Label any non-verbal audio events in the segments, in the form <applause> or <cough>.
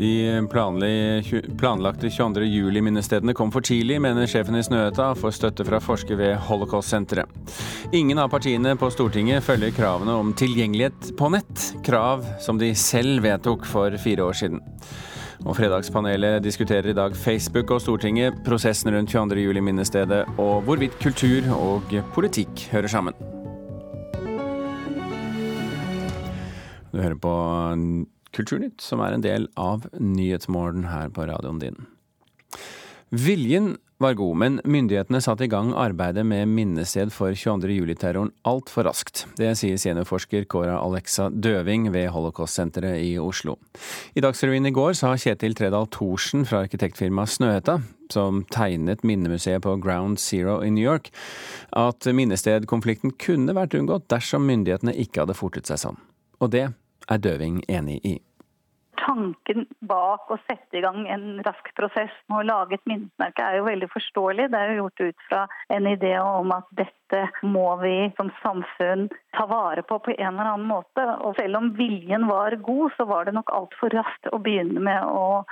De planlagte 22. juli-minnestedene kom for tidlig, mener sjefen i Snøhetta, får støtte fra forsker ved Holocaust-senteret. Ingen av partiene på Stortinget følger kravene om tilgjengelighet på nett, krav som de selv vedtok for fire år siden. Og Fredagspanelet diskuterer i dag Facebook og Stortinget, prosessen rundt 22. juli-minnestedet og hvorvidt kultur og politikk hører sammen. Du hører på Kulturnytt, som er en del av Nyhetsmorgen her på radioen din. Viljen var god, men myndighetene satte i gang arbeidet med minnested for 22. juli-terroren altfor raskt. Det sier seniorforsker Kåra Alexa Døving ved Holocaust-senteret i Oslo. I Dagsrevyen i går sa Kjetil Tredal Thorsen fra arkitektfirmaet Snøhetta, som tegnet minnemuseet på Ground Zero i New York, at minnestedkonflikten kunne vært unngått dersom myndighetene ikke hadde fortet seg sånn. Og det er Døving enig i. Tanken bak å sette i gang en rask prosess med å lage et minnesmerke er jo veldig forståelig. Det er jo gjort ut fra en idé om at dette må vi som samfunn ta vare på på en eller annen måte. Og selv om viljen var god, så var det nok altfor raskt å begynne med å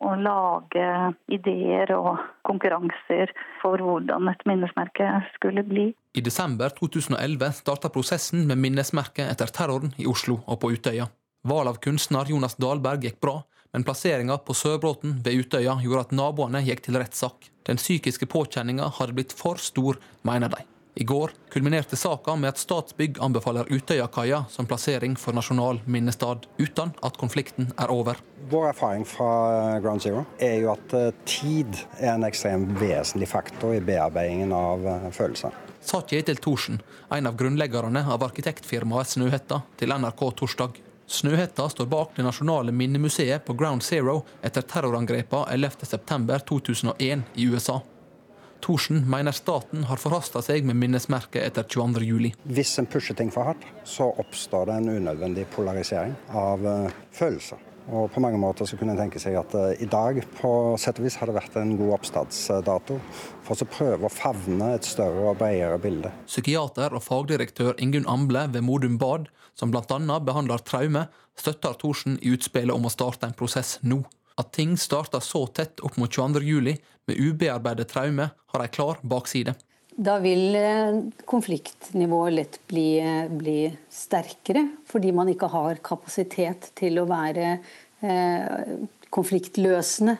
å lage ideer og konkurranser for hvordan et minnesmerke skulle bli. I desember 2011 starta prosessen med minnesmerket etter terroren i Oslo og på Utøya. Valg av kunstner Jonas Dahlberg gikk bra, men plasseringa på Sørbråten ved Utøya gjorde at naboene gikk til rettssak. Den psykiske påkjenninga hadde blitt for stor, mener de. I går kulminerte saka med at Statsbygg anbefaler Utøyakaia som plassering for nasjonal minnestad, uten at konflikten er over. Vår erfaring fra Ground Zero er jo at eh, tid er en ekstremt vesentlig faktor i bearbeidingen av eh, følelser. Sa Kjetil Thorsen, en av grunnleggerne av arkitektfirmaet Snøhetta, til NRK torsdag. Snøhetta står bak det nasjonale minnemuseet på Ground Zero etter terrorangrepene 11.9.2001 i USA. Thorsen mener staten har forhasta seg med minnesmerket etter 22.07. Hvis en pusher ting for hardt, så oppstår det en unødvendig polarisering av uh, følelser. Og på mange måter så kunne en tenke seg at uh, i dag på sett og vis hadde vært en god oppstartsdato for å prøve å favne et større og bredere bilde. Psykiater og fagdirektør Ingunn Amble ved Modum Bad, som bl.a. behandler traume, støtter Thorsen i utspillet om å starte en prosess nå. At ting starter så tett opp mot 22.07 med ubearbeidet traume, har ei klar bakside. Da vil eh, konfliktnivået lett bli, eh, bli, sterkere, fordi man ikke har kapasitet til å være eh, konfliktløsende.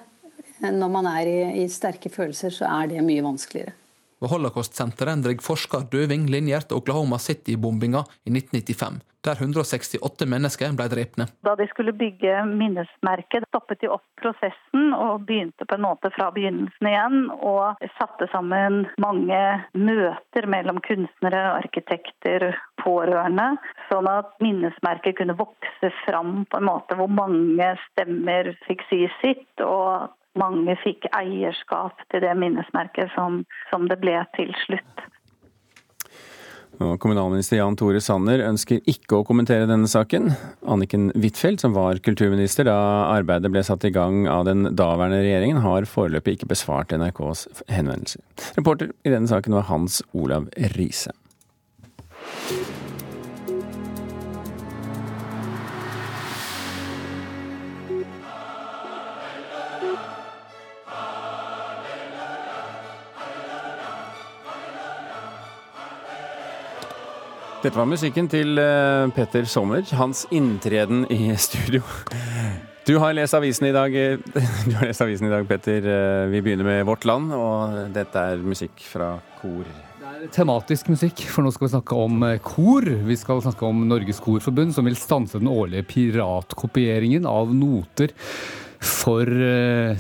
Når man er i, i sterke følelser, så er det mye vanskeligere. Ved Holocaust-senteret drev forsker Døving linjer til Oklahoma City-bombinga i 1995, der 168 mennesker ble drepne. Da de skulle bygge minnesmerket, stoppet de opp prosessen og begynte på en måte fra begynnelsen igjen. Og satte sammen mange møter mellom kunstnere, arkitekter, pårørende. Sånn at minnesmerket kunne vokse fram på en måte hvor mange stemmer fikk si sitt. og mange fikk eierskap til det minnesmerket som, som det ble til slutt. Og kommunalminister Jan Tore Sanner ønsker ikke å kommentere denne saken. Anniken Huitfeldt, som var kulturminister da arbeidet ble satt i gang av den daværende regjeringen, har foreløpig ikke besvart NRKs henvendelser. Reporter i denne saken var Hans Olav Riise. Dette var musikken til eh, Petter Sommer, hans inntreden i studio. Du har lest avisen i dag, eh, <laughs> du har lest avisen i dag, Petter. Eh, vi begynner med Vårt Land, og dette er musikk fra kor. Det er tematisk musikk, for nå skal vi snakke om kor. Vi skal snakke om Norges Korforbund, som vil stanse den årlige piratkopieringen av noter for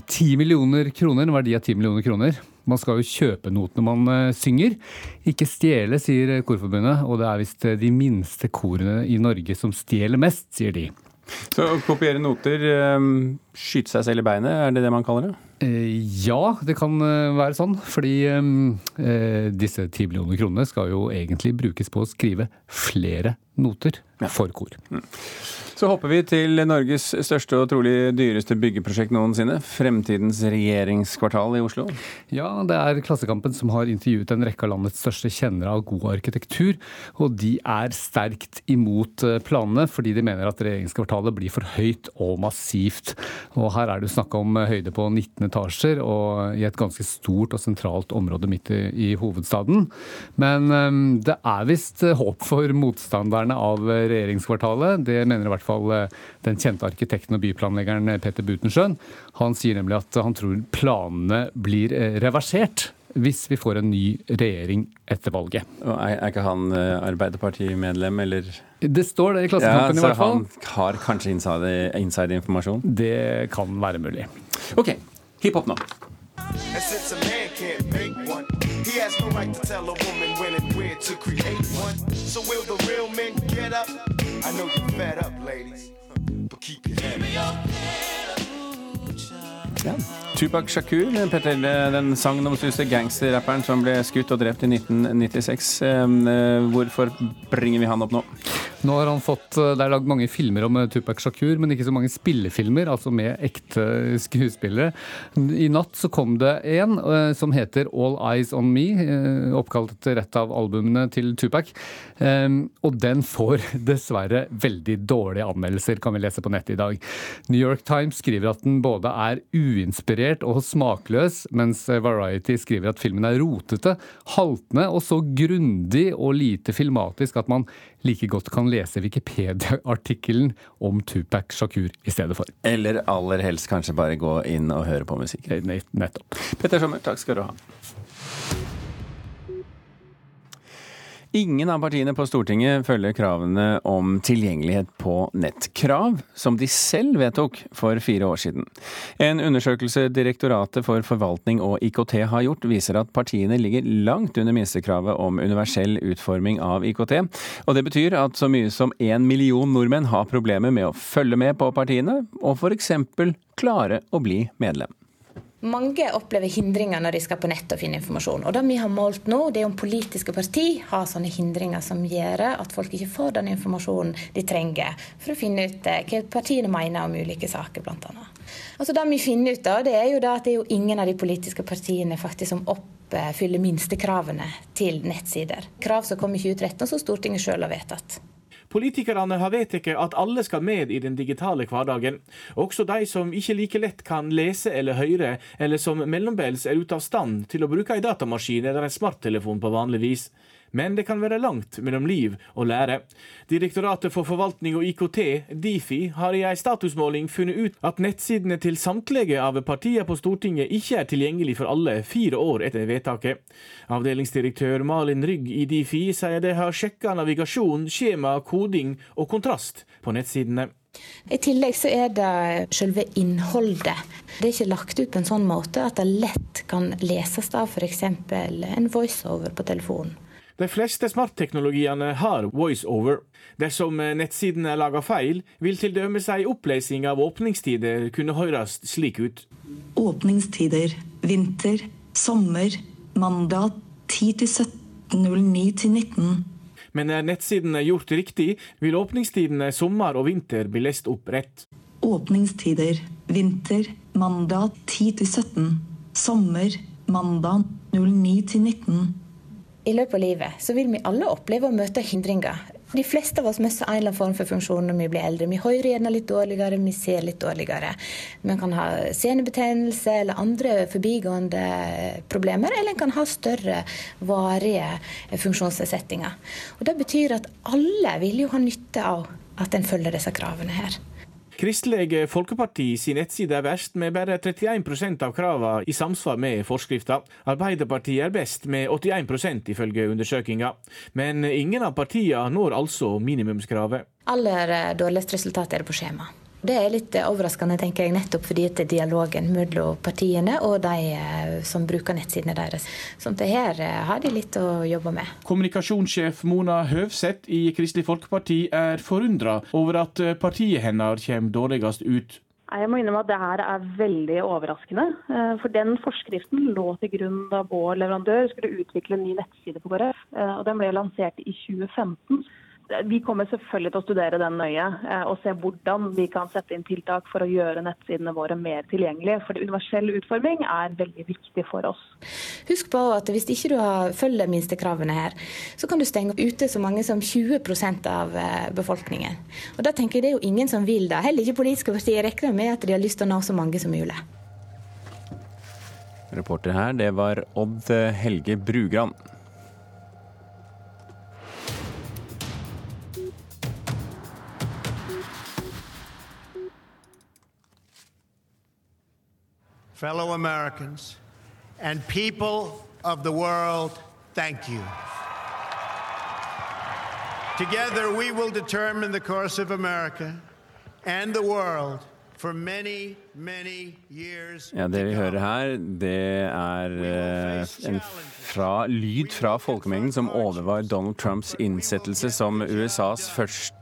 ti millioner kroner. En verdi av ti millioner kroner. Man skal jo kjøpe notene man uh, synger. Ikke stjele, sier Korforbundet. Og det er visst eh, de minste korene i Norge som stjeler mest, sier de. Så å kopiere noter, skyte seg selv i beinet, er det det man kaller det? Ja, det kan være sånn. Fordi disse ti millioner kronene skal jo egentlig brukes på å skrive flere noter for kor. Mm. Så hopper vi til Norges største og trolig dyreste byggeprosjekt noensinne. Fremtidens regjeringskvartal i Oslo. Ja, det er Klassekampen som har intervjuet en rekke av landets største kjennere av god arkitektur. Og de er sterkt imot eh, planene, fordi de mener at regjeringskvartalet blir for høyt og massivt. Og her er det snakk om høyde på 19 etasjer, og i et ganske stort og sentralt område midt i, i hovedstaden. Men det er visst håp for motstanderne av regjeringskvartalet. Det mener i hvert fall fall eh, den kjente arkitekten og byplanleggeren eh, Petter Butenschøn. Han sier nemlig at han tror planene blir eh, reversert hvis vi får en ny regjering etter valget. Er, ikke han Arbeiderpartimedlem, eller? Det står det i Klassekampen ja, i hvert fall. Så han har kanskje inside-informasjon? Inside det kan være mulig. OK, hiphop nå. He has no right to tell a woman when and where to create one. So will the real men get up? I know fed up, ladies, but keep your head up. Tupac Shakur, Petter, den sagnomsuste gangsterrapperen som ble skutt og drept i 1996. Eh, hvorfor bringer vi han opp nå? Nå har han fått, eh, Det er lagd mange filmer om eh, Tupac Shakur, men ikke så mange spillefilmer, altså med ekte <laughs> skuespillere. I natt så kom det en eh, som heter All Eyes On Me, oppkalt etter et av albumene til Tupac. Og den får <laughs> dessverre veldig dårlige anmeldelser, kan vi lese på nettet i dag. New York Times skriver at den både er uinspirert og smakløs, mens Variety skriver at filmen er rotete, haltende og så grundig og lite filmatisk at man like godt kan lese Wikipedia-artikkelen om Tupac Shakur i stedet for. Eller aller helst kanskje bare gå inn og høre på musikk. Nettopp. Petter Sommer, takk skal du ha. Ingen av partiene på Stortinget følger kravene om tilgjengelighet på nett. Krav som de selv vedtok for fire år siden. En undersøkelse Direktoratet for forvaltning og IKT har gjort, viser at partiene ligger langt under minstekravet om universell utforming av IKT. Og det betyr at så mye som én million nordmenn har problemer med å følge med på partiene, og f.eks. klare å bli medlem. Mange opplever hindringer når de skal på nett og finne informasjon. Og Det vi har målt nå, det er om politiske parti har sånne hindringer som gjør at folk ikke får den informasjonen de trenger for å finne ut eh, hva partiene mener om ulike saker, bl.a. Altså det vi finner ut av, det er jo at det er jo ingen av de politiske partiene faktisk som oppfyller minstekravene til nettsider. Krav som kom i 2013, som Stortinget sjøl har vedtatt. Politikerne har vedtatt at alle skal med i den digitale hverdagen. Også de som ikke like lett kan lese eller høre, eller som mellombels er ute av stand til å bruke en datamaskin eller en smarttelefon på vanlig vis men det kan være langt mellom liv og lære. Direktoratet for forvaltning og IKT, Difi, har i en statusmåling funnet ut at nettsidene til samtlige av partiene på Stortinget ikke er tilgjengelig for alle fire år etter vedtaket. Avdelingsdirektør Malin Rygg i Difi sier de har sjekka navigasjon, skjema, koding og kontrast på nettsidene. I tillegg så er det selve innholdet. Det er ikke lagt ut på en sånn måte at det lett kan leses av f.eks. en voiceover på telefonen. De fleste smartteknologiene har voiceover. Dersom nettsiden er laga feil, vil til dømes ei opplesing av åpningstider kunne høres slik ut. Åpningstider vinter, sommer, mandag 10 til 17.09 til 19. Men er nettsiden gjort riktig, vil åpningstidene sommer og vinter bli lest opp rett. Åpningstider vinter, mandag 10 til 17. Sommer, mandag 09 til 19. I løpet av livet så vil vi alle oppleve å møte hindringer. De fleste av oss mister en eller annen form for funksjon når vi blir eldre. Vi hører gjerne litt dårligere, vi ser litt dårligere. Vi kan ha senebetennelse eller andre forbigående problemer, eller en kan ha større, varige funksjonsnedsettinger. Det betyr at alle vil jo ha nytte av at en følger disse kravene her. Kristelig Folkeparti sin nettside er verst, med bare 31% av kravene i samsvar med forskrifta. Arbeiderpartiet er best, med 81% ifølge undersøkinga. Men ingen av partiene når altså minimumskravet. Aller dårligst resultat er det på skjema. Det er litt overraskende, tenker jeg, nettopp fordi det er dialogen mellom partiene og de eh, som bruker nettsidene deres. Så det her eh, har de litt å jobbe med. Kommunikasjonssjef Mona Høvseth i Kristelig Folkeparti er forundra over at eh, partiet hennes kommer dårligst ut. Jeg må innrømme at det her er veldig overraskende. For den forskriften lå til grunn da vår leverandør skulle utvikle en ny nettside på KrF. Og den ble lansert i 2015. Vi kommer selvfølgelig til å studere den nøye eh, og se hvordan vi kan sette inn tiltak for å gjøre nettsidene våre mer tilgjengelige. For universell utforming er veldig viktig for oss. Husk på at hvis ikke du har følger minstekravene her, så kan du stenge ute så mange som 20 av eh, befolkningen. Og da tenker jeg Det er jo ingen som vil det. Heller ikke politiske partier regner med at de har lyst til å nå så mange som mulig. Reporter her, det var Odd Helge Brugran. Fellow Americans, and people of the world, thank you. Together, we will determine the course of America and the world for many, many years. Ja, Det vi hører her, det er eh, en fra, lyd fra folkemengden som overvar Donald Trumps innsettelse som USAs første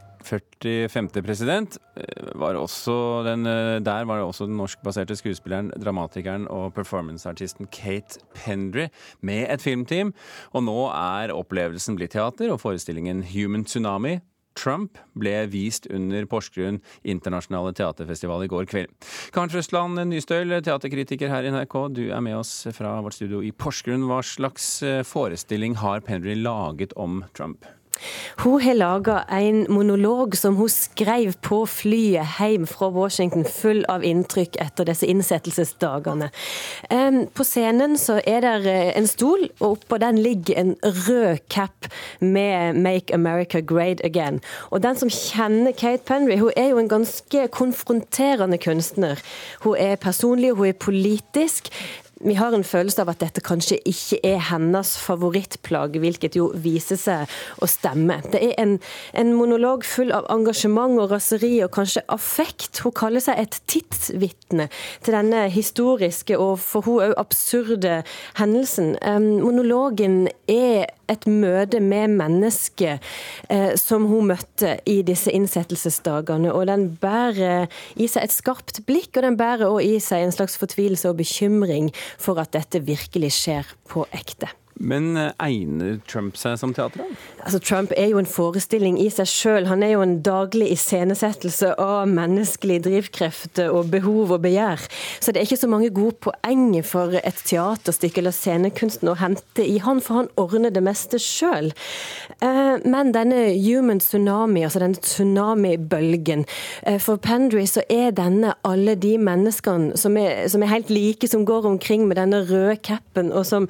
45. president eh, var også den, eh, der var det også den norskbaserte skuespilleren, dramatikeren og performanceartisten Kate Pendry med et filmteam. Og nå er opplevelsen blitt teater, og forestillingen Human Tsunami Trump ble vist under Porsgrunn internasjonale teaterfestival i går kveld. Karen Frøstland Nystøl, teaterkritiker her i NRK, du er med oss fra vårt studio i Porsgrunn. Hva slags eh, forestilling har Pendry laget om Trump? Hun har laga en monolog som hun skrev på flyet hjem fra Washington, full av inntrykk etter disse innsettelsesdagene. På scenen så er det eh, en stol, og oppå den ligger en rød cap med 'Make America Great Again'. Og den som kjenner Kate Penry, hun er jo en ganske konfronterende kunstner. Hun er personlig, hun er politisk vi har en følelse av at dette kanskje ikke er hennes favorittplagg, hvilket jo viser seg å stemme. Det er en, en monolog full av engasjement og raseri og kanskje affekt. Hun kaller seg et tidsvitne til denne historiske og for hun òg absurde hendelsen. Monologen er et møte med mennesket eh, som hun møtte i disse innsettelsesdagene. Og den bærer i seg et skarpt blikk, og den bærer òg i seg en slags fortvilelse og bekymring for at dette virkelig skjer på ekte. Men eh, egner Trump seg som teater? Altså, Trump er jo en forestilling i seg sjøl. Han er jo en daglig iscenesettelse av menneskelig drivkreft og behov og begjær. Så det er ikke så mange gode poeng for et teaterstykke eller scenekunsten å hente i han, for han ordner det meste sjøl. Eh, men denne human tsunami, altså denne tsunamibølgen eh, For Pendry så er denne alle de menneskene som er, som er helt like, som går omkring med denne røde capen, og som,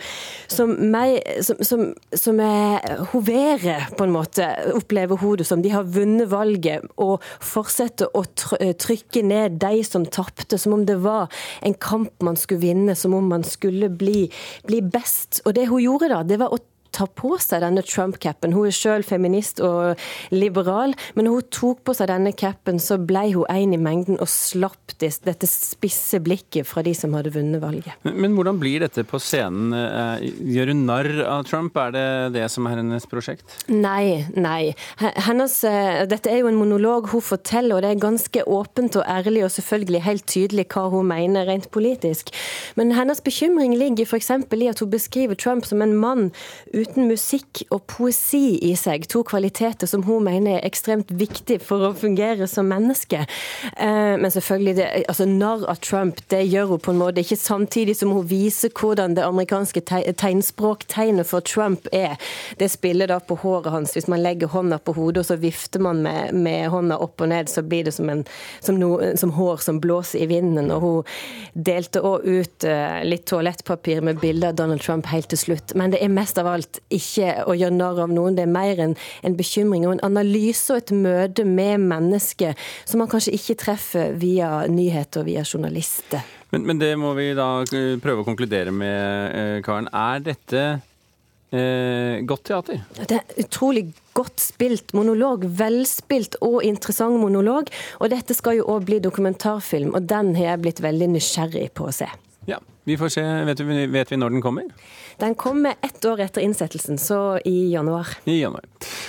som meg som, som, som er hovere, på en måte, opplever hun som. De har vunnet valget og fortsetter å trykke ned de som tapte, som om det var en kamp man skulle vinne, som om man skulle bli, bli best. Og det hun gjorde da, det var å ta på seg denne Trump-capen. Hun er selv feminist og liberal, men når hun tok på seg denne capen, så ble hun en i mengden og slapp dette spisse blikket fra de som hadde vunnet valget. Men, men hvordan blir dette på scenen? Eh, gjør hun narr av Trump? Er det det som er hennes prosjekt? Nei, nei. Hennes, eh, dette er jo en monolog hun forteller, og det er ganske åpent og ærlig og selvfølgelig helt tydelig hva hun mener rent politisk. Men hennes bekymring ligger f.eks. i at hun beskriver Trump som en mann uten musikk og poesi i seg. To kvaliteter som hun mener er ekstremt viktig for å fungere som menneske. Eh, men selvfølgelig, det, altså narr av Trump, det gjør hun på en måte ikke samtidig som hun viser hvordan det amerikanske tegnspråktegnet for Trump er. Det spiller da på håret hans. Hvis man legger hånda på hodet og så vifter man med, med hånda opp og ned, så blir det som, en, som, no, som hår som blåser i vinden. Og hun delte òg ut uh, litt toalettpapir med bilde av Donald Trump helt til slutt. Men det er mest av alt ikke å gjøre narr av noen. Det er mer en, en, bekymring og en analyse og et møte med mennesker som man kanskje ikke treffer via nyheter og via journalister. Men, men det må vi da eh, prøve å konkludere med, eh, Karen. Er dette eh, godt teater? Det er utrolig godt spilt monolog. Velspilt og interessant monolog. Og dette skal jo òg bli dokumentarfilm, og den har jeg blitt veldig nysgjerrig på å se. Ja, vi får se. Vet vi, vet vi når den kommer? Den kommer ett år etter innsettelsen, så i januar. I januar.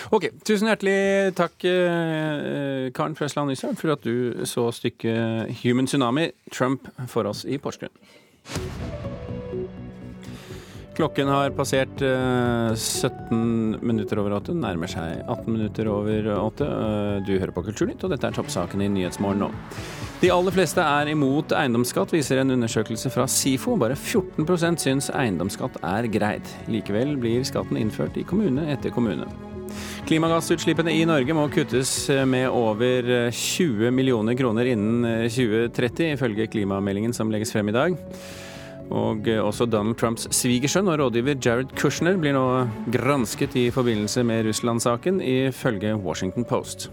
Ok, Tusen hjertelig takk, eh, Karen Frøsland Nysøl, for at du så stykket 'Human Tsunami Trump' for oss i Porsgrunn. Klokken har passert eh, 17 minutter over åtte, nærmer seg 18 minutter over åtte. Eh, Du hører på Kulturnytt, og dette er toppsaken i Nyhetsmorgen nå. De aller fleste er imot eiendomsskatt, viser en undersøkelse fra SIFO. Bare 14% syns eiendomsskatt er greit. Likevel blir skatten innført i kommune etter kommune. Klimagassutslippene i Norge må kuttes med over 20 millioner kroner innen 2030, ifølge klimameldingen som legges frem i dag. Og også Donald Trumps svigersønn og rådgiver Jared Kushner blir nå gransket i forbindelse med Russland-saken, ifølge Washington Post.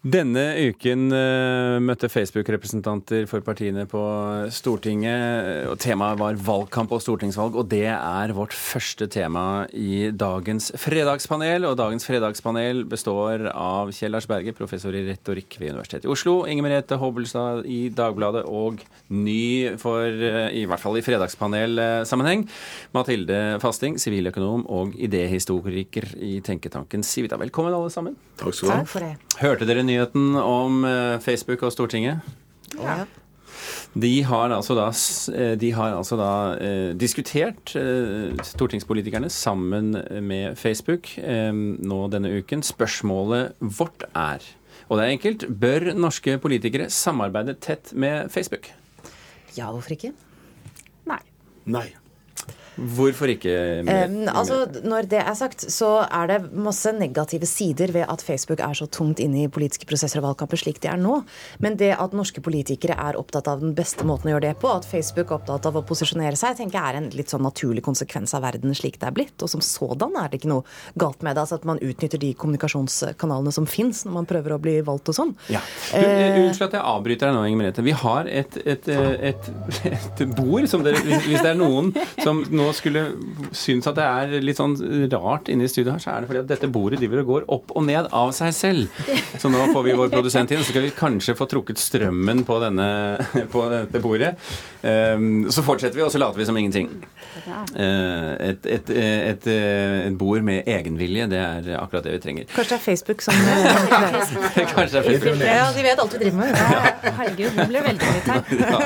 Denne uken eh, møtte Facebook-representanter for partiene på Stortinget. og Temaet var valgkamp og stortingsvalg, og det er vårt første tema i dagens fredagspanel. Og dagens fredagspanel består av Kjell Lars Berge, professor i retorikk ved Universitetet i Oslo, Inger Merete Hobbelstad i Dagbladet og ny for, eh, i hvert fall i fredagspanelsammenheng, Mathilde Fasting, siviløkonom og idéhistoriker i tenketanken Civita. Velkommen alle sammen. Takk skal du ha. Takk for det. Hørte dere nyheten om eh, Facebook og Stortinget? Ja. De har altså da, eh, de har altså da eh, diskutert, eh, stortingspolitikerne, sammen med Facebook eh, nå denne uken. Spørsmålet vårt er, og det er enkelt, bør norske politikere samarbeide tett med Facebook? Ja, hvorfor ikke? Nei. Nei. Hvorfor ikke? Um, altså, når det er sagt, så er det masse negative sider ved at Facebook er så tungt inne i politiske prosesser og valgkamper slik de er nå. Men det at norske politikere er opptatt av den beste måten å gjøre det på, at Facebook er opptatt av å posisjonere seg, tenker jeg er en litt sånn naturlig konsekvens av verden slik det er blitt. Og som sådan er det ikke noe galt med det. Altså at man utnytter de kommunikasjonskanalene som fins når man prøver å bli valgt og sånn. Ja. Eh, unnskyld at jeg avbryter deg nå, Inger Merete. Vi har et, et, eh, et, <laughs> et bord som dere hvis, hvis det er noen som nå skulle synes at det er litt sånn rart inne i studio her, så er det fordi at dette bordet driver og går opp og ned av seg selv. Så nå får vi vår produsent inn, så skal vi kanskje få trukket strømmen på, denne, <laughs> på dette bordet. Um, så fortsetter vi, og så later vi som ingenting. Uh, et, et, et, et bord med egenvilje, det er akkurat det vi trenger. Kanskje det er Facebook som <laughs> Kanskje det er Facebook. Ja, de vet alt vi driver med. Herregud, nå ble veldig irritert. <laughs> Ja.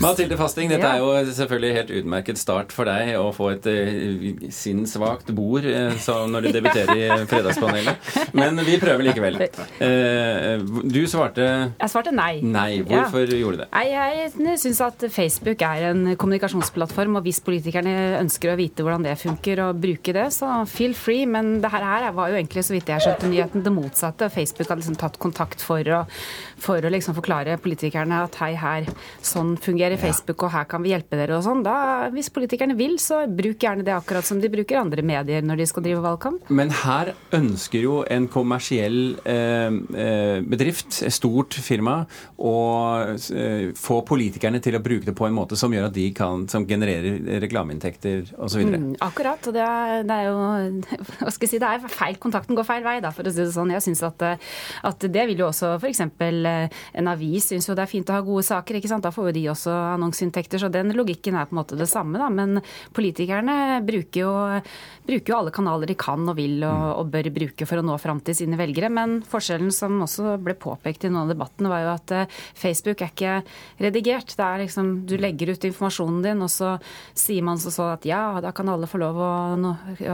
Mathilde Fasting, dette er jo selvfølgelig helt utmerket start for deg å få et uh, sinnssvakt bord så når du debuterer i Fredagspanelet. Men vi prøver likevel. Uh, du svarte Jeg svarte nei. nei. Hvorfor Ja. gjorde du det? Nei, Jeg syns at Facebook er en kommunikasjonsplattform, og hvis politikerne ønsker å vite hvordan det funker og bruke det, så feel free. Men det her var jo egentlig, så vidt jeg skjønte nyheten, det motsatte. Facebook hadde liksom tatt kontakt for å, for å liksom forklare politikerne at hei, her, sånn fungerer Facebook, og her kan vi hjelpe dere og sånn. Da, hvis politikerne vil, så bruk gjerne det akkurat som de bruker andre medier når de skal drive valgkamp. Men her ønsker jo en kommersiell eh, eh, bedrift, et stort firma, å eh, få politikerne til å bruke det på en måte som gjør at de kan, som genererer reklameinntekter osv. Mm, akkurat. og det er, det er jo <laughs> hva skal jeg si, det er feil, Kontakten går feil vei, da, for å si det sånn. Jeg synes at, eh, at det vil jo også f.eks. en avis syns jo det er fint å ha gode saker. ikke sant? Da får jo de også annonseinntekter. Så den logikken er på en måte det samme. da, Men politikerne bruker jo, bruker jo alle kanaler de kan og vil og, og bør bruke for å nå fram til sine velgere. Men forskjellen som også ble påpekt i noen av debattene, var jo at eh, Facebook er ikke redigert. Det er liksom, Du legger ut informasjonen din, og så sier man så, så at ja, da kan alle få lov å,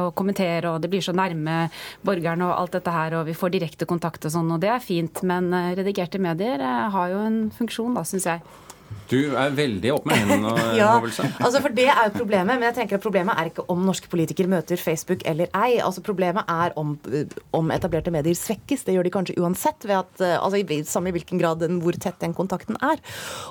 å kommentere, og det blir så nærme borgerne og alt dette her, og vi får direkte kontakt og sånn, og det er fint. Men eh, redigerte medier eh, har jo en funksjon, da, syns jeg. Du er veldig opp med hendene, <laughs> Ja, altså for det er jo problemet. Men jeg tenker at problemet er ikke om norske politikere møter Facebook eller ei. Altså Problemet er om, om etablerte medier svekkes. Det gjør de kanskje uansett. ved at, eh, altså i, Samme i hvilken grad den, hvor tett den kontakten er.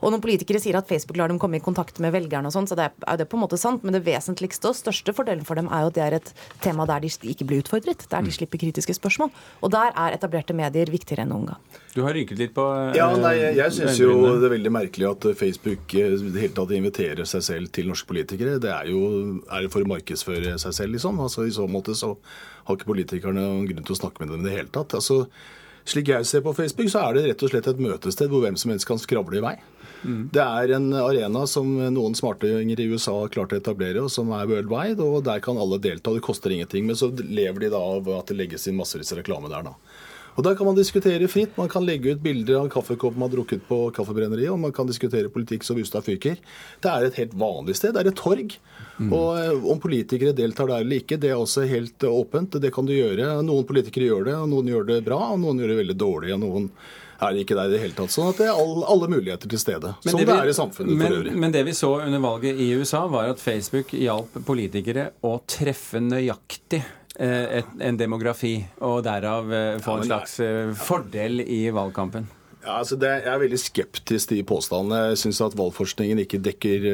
Og når politikere sier at Facebook lar dem komme i kontakt med velgerne, og sånn, så det er er jo det på en måte sant. Men det vesentligste og største fordelen for dem er jo at det er et tema der de ikke blir utfordret. Der de Mm. slipper kritiske spørsmål. Og der er etablerte medier viktigere enn noen gang. Du har rynket litt på eh, Ja, nei, jeg, jeg syns jo det er veldig merkelig at Facebook helt hele tatt inviterer seg selv til norske politikere. Det er jo er det for å markedsføre seg selv, liksom. Altså, I så måte så har ikke politikerne noen grunn til å snakke med dem i det hele tatt. Altså, slik jeg ser på Facebook, så er det rett og slett et møtested hvor hvem som helst kan skravle i vei. Det er en arena som noen smartinger i USA har klart å etablere, og som er worldwide, og der kan alle delta. Det koster ingenting. Men så lever de da av at det legges inn massevis av reklame der, da. Og Da kan man diskutere fritt. Man kan legge ut bilder av kaffekoppen man har drukket på kaffebrenneriet, og man kan diskutere politikk som Ustad fyker. Det er et helt vanlig sted. Det er et torg. Mm. Og eh, Om politikere deltar der eller ikke, det er også helt åpent. Det kan du gjøre. Noen politikere gjør det, og noen gjør det bra, og noen gjør det veldig dårlig. og noen er det ikke der i det hele tatt. Sånn at det er alle, alle muligheter til stede. Men som det, vi, det, er i samfunnet men, for øvrig. Men det vi så under valget i USA, var at Facebook hjalp politikere å treffe nøyaktig Eh, et, en demografi, og derav eh, få en slags eh, fordel i valgkampen? Ja, altså det, jeg er veldig skeptisk til påstandene. Jeg syns at valgforskningen ikke dekker,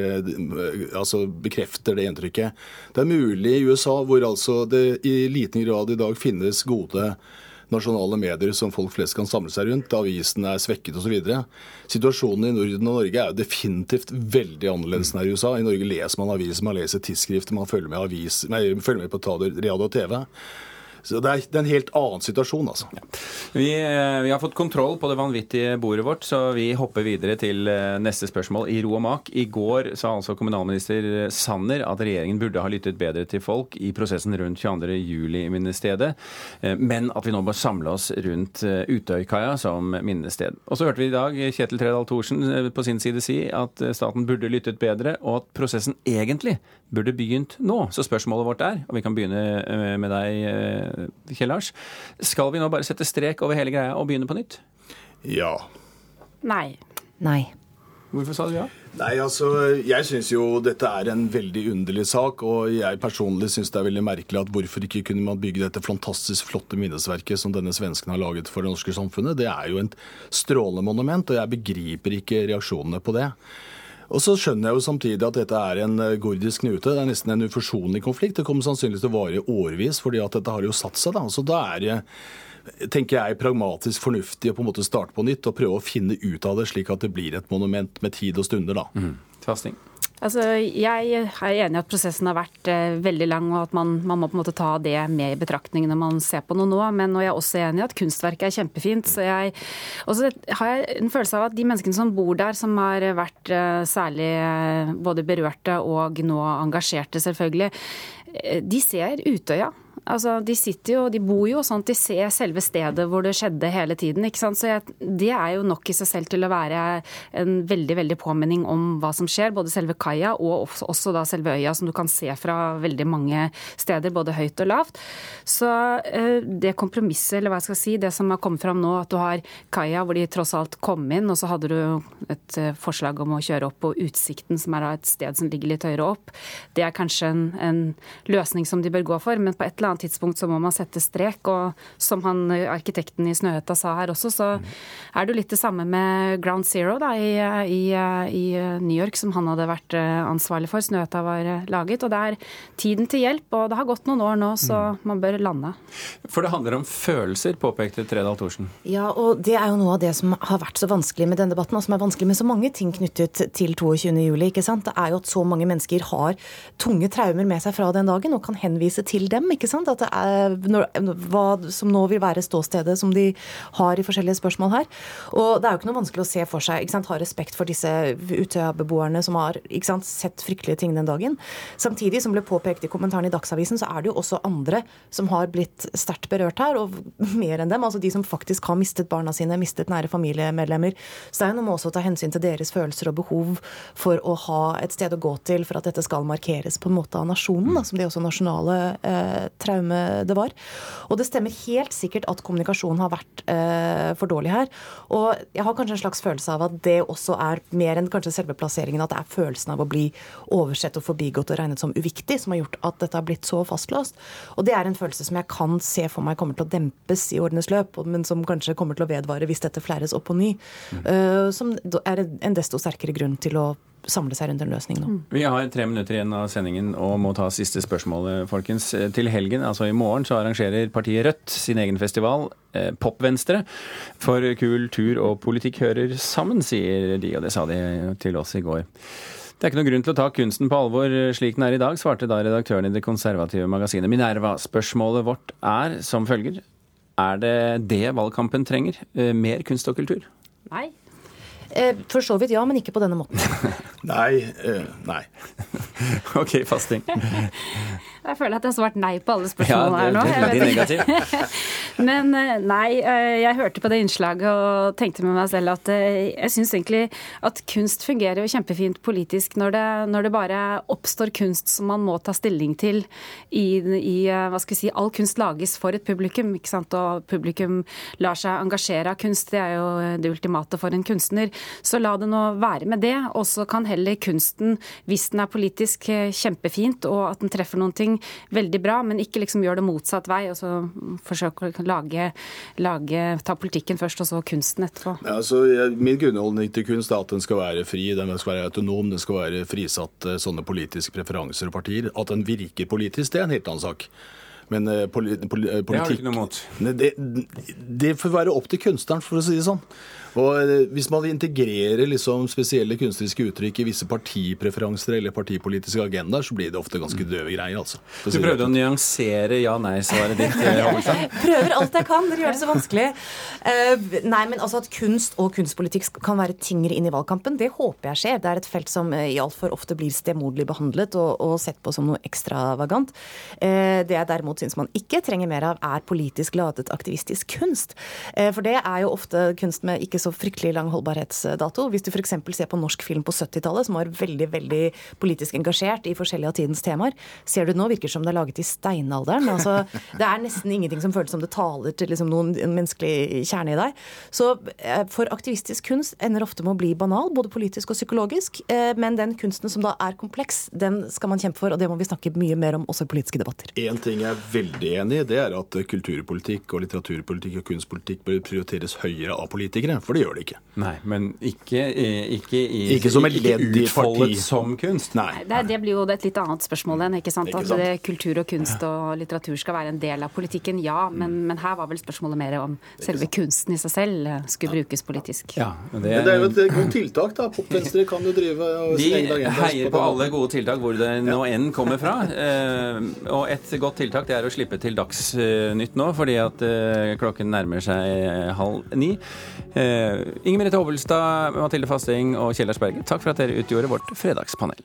altså bekrefter det inntrykket. Det er mulig i USA, hvor altså det i liten grad i dag finnes gode nasjonale medier som folk flest kan samle seg rundt. Avisene er svekket osv. Situasjonen i Norden og Norge er jo definitivt veldig annerledes enn her i USA. I Norge leser man aviser, man leser tidsskrifter, man følger med, avis, nei, følger med på radio og TV. Så det er, det er, en helt annen situasjon, altså. Ja. Vi, eh, vi, har fått kontroll på det vanvittige bordet vårt, så vi hopper videre til eh, neste spørsmål i ro og mak. I går sa altså kommunalminister Sanner at regjeringen burde ha lyttet bedre til folk i prosessen rundt 22.07-minnestedet, eh, men at vi nå bør samle oss rundt Utøykaia som minnested. Og så hørte vi i dag Kjetil Tredal Thorsen på sin side si at staten burde lyttet bedre, og at prosessen egentlig burde begynt nå. Så spørsmålet vårt er, og vi kan begynne med deg Kjell Lars. Skal vi nå bare sette strek over hele greia og begynne på nytt? Ja. Nei. Nei. Hvorfor sa du ja? Nei, altså, Jeg syns jo dette er en veldig underlig sak. Og jeg personlig syns det er veldig merkelig at hvorfor ikke kunne man bygge dette fantastisk flotte minnesverket som denne svensken har laget for det norske samfunnet. Det er jo et strålende monument, og jeg begriper ikke reaksjonene på det. Og så skjønner jeg jo samtidig at dette er en eh, gordisk knute. Det er nesten en uforsonlig konflikt. Det kommer sannsynligvis til å vare i årevis, fordi at dette har jo satt seg. da. Så da er det tenker jeg, pragmatisk fornuftig å på en måte starte på nytt og prøve å finne ut av det, slik at det blir et monument med tid og stunder. da. Mm. Altså, jeg er enig i at prosessen har vært eh, veldig lang, og at man, man, må på en måte ta det med i betraktning når man ser på noe nå. Men jeg er også enig i at kunstverket er kjempefint. Så jeg, også har jeg en følelse av at de menneskene som bor der, som har vært eh, særlig eh, både berørte og nå engasjerte, selvfølgelig, eh, de ser Utøya. Altså, De sitter jo, de bor jo sånn at de ser selve stedet hvor det skjedde hele tiden. ikke sant? Så jeg, Det er jo nok i seg selv til å være en veldig veldig påminning om hva som skjer. Både selve kaia og også, også da selve øya, som du kan se fra veldig mange steder, både høyt og lavt. Så eh, det kompromisset, eller hva jeg skal si, det som har kommet fram nå, at du har kaia hvor de tross alt kom inn, og så hadde du et eh, forslag om å kjøre opp på Utsikten, som er et sted som ligger litt høyere opp. Det er kanskje en, en løsning som de bør gå for, men på et eller annet annet tidspunkt så må man sette strek. Og som han arkitekten i Snøhetta sa her også, så er det jo litt det samme med Ground Zero da, i, i, i New York, som han hadde vært eh, ansvarlig for. Snøhetta var eh, laget. Og det er tiden til hjelp, og det har gått noen år nå, så mm. man bør lande. For det handler om følelser, påpekte Tredal Thorsen. Ja, og det er jo noe av det som har vært så vanskelig med denne debatten, og som er vanskelig med så mange ting knyttet til 22.07. ikke sant? Det er jo at så mange mennesker har tunge traumer med seg fra den dagen og kan henvise til dem. ikke sant? At det er hva som nå vil være ståstedet som de har i forskjellige spørsmål her. Og det er jo ikke noe vanskelig å se for seg. ikke sant, Ha respekt for disse Utøya-beboerne som har ikke sant, sett fryktelige ting den dagen. Samtidig, som ble påpekt i kommentaren i Dagsavisen, så er det jo også andre som har blitt sterkt berørt her, og <laughs> mer enn dem. Altså de som faktisk har mistet barna sine, mistet nære familiemedlemmer. Så det er jo noe med også å ta hensyn til deres følelser og behov for å ha et sted å gå til for at dette skal markeres på en måte av nasjonen, da, som de også nasjonale eh, traume det var. Og det stemmer helt sikkert at kommunikasjonen har vært eh, for dårlig her. Og jeg har kanskje en slags følelse av at det også er mer enn kanskje selve plasseringen, at det er følelsen av å bli oversett og forbigått og regnet som uviktig, som har gjort at dette har blitt så fastlåst. Og det er en følelse som jeg kan se for meg kommer til å dempes i årenes løp, men som kanskje kommer til å vedvare hvis dette flæres opp på ny. Mm. Uh, som er en desto sterkere grunn til å samle seg rundt en løsning nå. Mm. Vi har tre minutter igjen av sendingen og må ta siste spørsmålet, folkens. Til helgen, altså i morgen, så arrangerer partiet Rødt sin egen festival, eh, Popvenstre. For kultur og politikk hører sammen, sier de, og det sa de til oss i går. Det er ikke noen grunn til å ta kunsten på alvor slik den er i dag, svarte da redaktøren i det konservative magasinet Minerva. Spørsmålet vårt er som følger. Er det det valgkampen trenger? Eh, mer kunst og kultur? Nei. Eh, for så vidt ja, men ikke på denne måten. <laughs> nei. Uh, nei. <laughs> OK, fasting. <laughs> Jeg føler at jeg har svart nei på alle spørsmålene ja, her nå. Veldig negativ. Men eh, nei, eh, jeg hørte på det innslaget og tenkte med meg selv at eh, jeg syns egentlig at kunst fungerer jo kjempefint politisk når det, når det bare oppstår kunst som man må ta stilling til i, i hva skal vi si, All kunst lages for et publikum, ikke sant? og publikum lar seg engasjere av kunst. Det er jo det ultimate for en kunstner. Så la det nå være med det. Og så kan heller kunsten, hvis den er politisk, kjempefint, og at den treffer noen ting veldig bra, men ikke liksom gjør det motsatt vei. og så forsøker lage, lage, ta politikken først, og så kunsten etterpå? Ja, altså, min grunnholdning til kunst er at den skal være fri, den skal være autonom, den skal være frisatt eh, sånne politiske preferanser og partier. At den virker politisk, det er en helt annen sak. Men uh, poli, poli, politikk Det har du ikke noe mot? Det, det får være opp til kunstneren, for å si det sånn. Og eh, Hvis man integrerer liksom spesielle kunstneriske uttrykk i visse partipreferanser eller partipolitiske agendaer, så blir det ofte ganske døve greier. altså. Du prøvde å nyansere ja-nei-svaret ditt? <laughs> Prøver alt jeg kan, dere gjør det så vanskelig. Nei, men altså At kunst og kunstpolitikk kan være tyngre inn i valgkampen, det håper jeg skjer. Det er et felt som i altfor ofte blir stemoderlig behandlet og, og, sett på som noe ekstravagant. Det jeg derimot syns man ikke trenger mer av, er politisk ladet aktivistisk kunst. For det er jo ofte kunst med ikke så fryktelig lang holdbarhetsdato. Hvis du f.eks. ser på norsk film på 70-tallet, som var veldig veldig politisk engasjert i forskjellige av tidens temaer, ser du nå virker som det er laget i steinalderen. Altså, <laughs> det er nesten ingenting som føles som det taler til liksom, noen menneskelig kjerne i deg. Så eh, for aktivistisk kunst ender ofte med å bli banal, både politisk og psykologisk. Eh, men den kunsten som da er kompleks, den skal man kjempe for, og det må vi snakke mye mer om også i politiske debatter. En ting jeg er veldig enig i, det er at kulturpolitikk og litteraturpolitikk og kunstpolitikk bør prioriteres høyere av politikere. For det gjør det ikke. Nei, Men ikke, ikke, i, ikke som et ledd i parti. som kunst? Nei. Det, det, blir jo et litt annet spørsmål enn ikke sant? Ikke sant? at kultur og kunst og litteratur skal være en del av politikken. Ja, men, mm. men her var vel spørsmålet mer om selve kunsten i seg selv eh, skulle brukes politisk. Ja, men det, men det er jo et godt tiltak, da. Popvenstre kan jo drive og De heier på alle gode tiltak hvor det nå enn kommer fra. Eh, og et godt tiltak det er å slippe til Dagsnytt nå, fordi at eh, klokken nærmer seg halv ni. Inger Merete Hovelstad, Mathilde Fasting og Kjell Lars Berge, takk for at dere utgjorde vårt fredagspanel.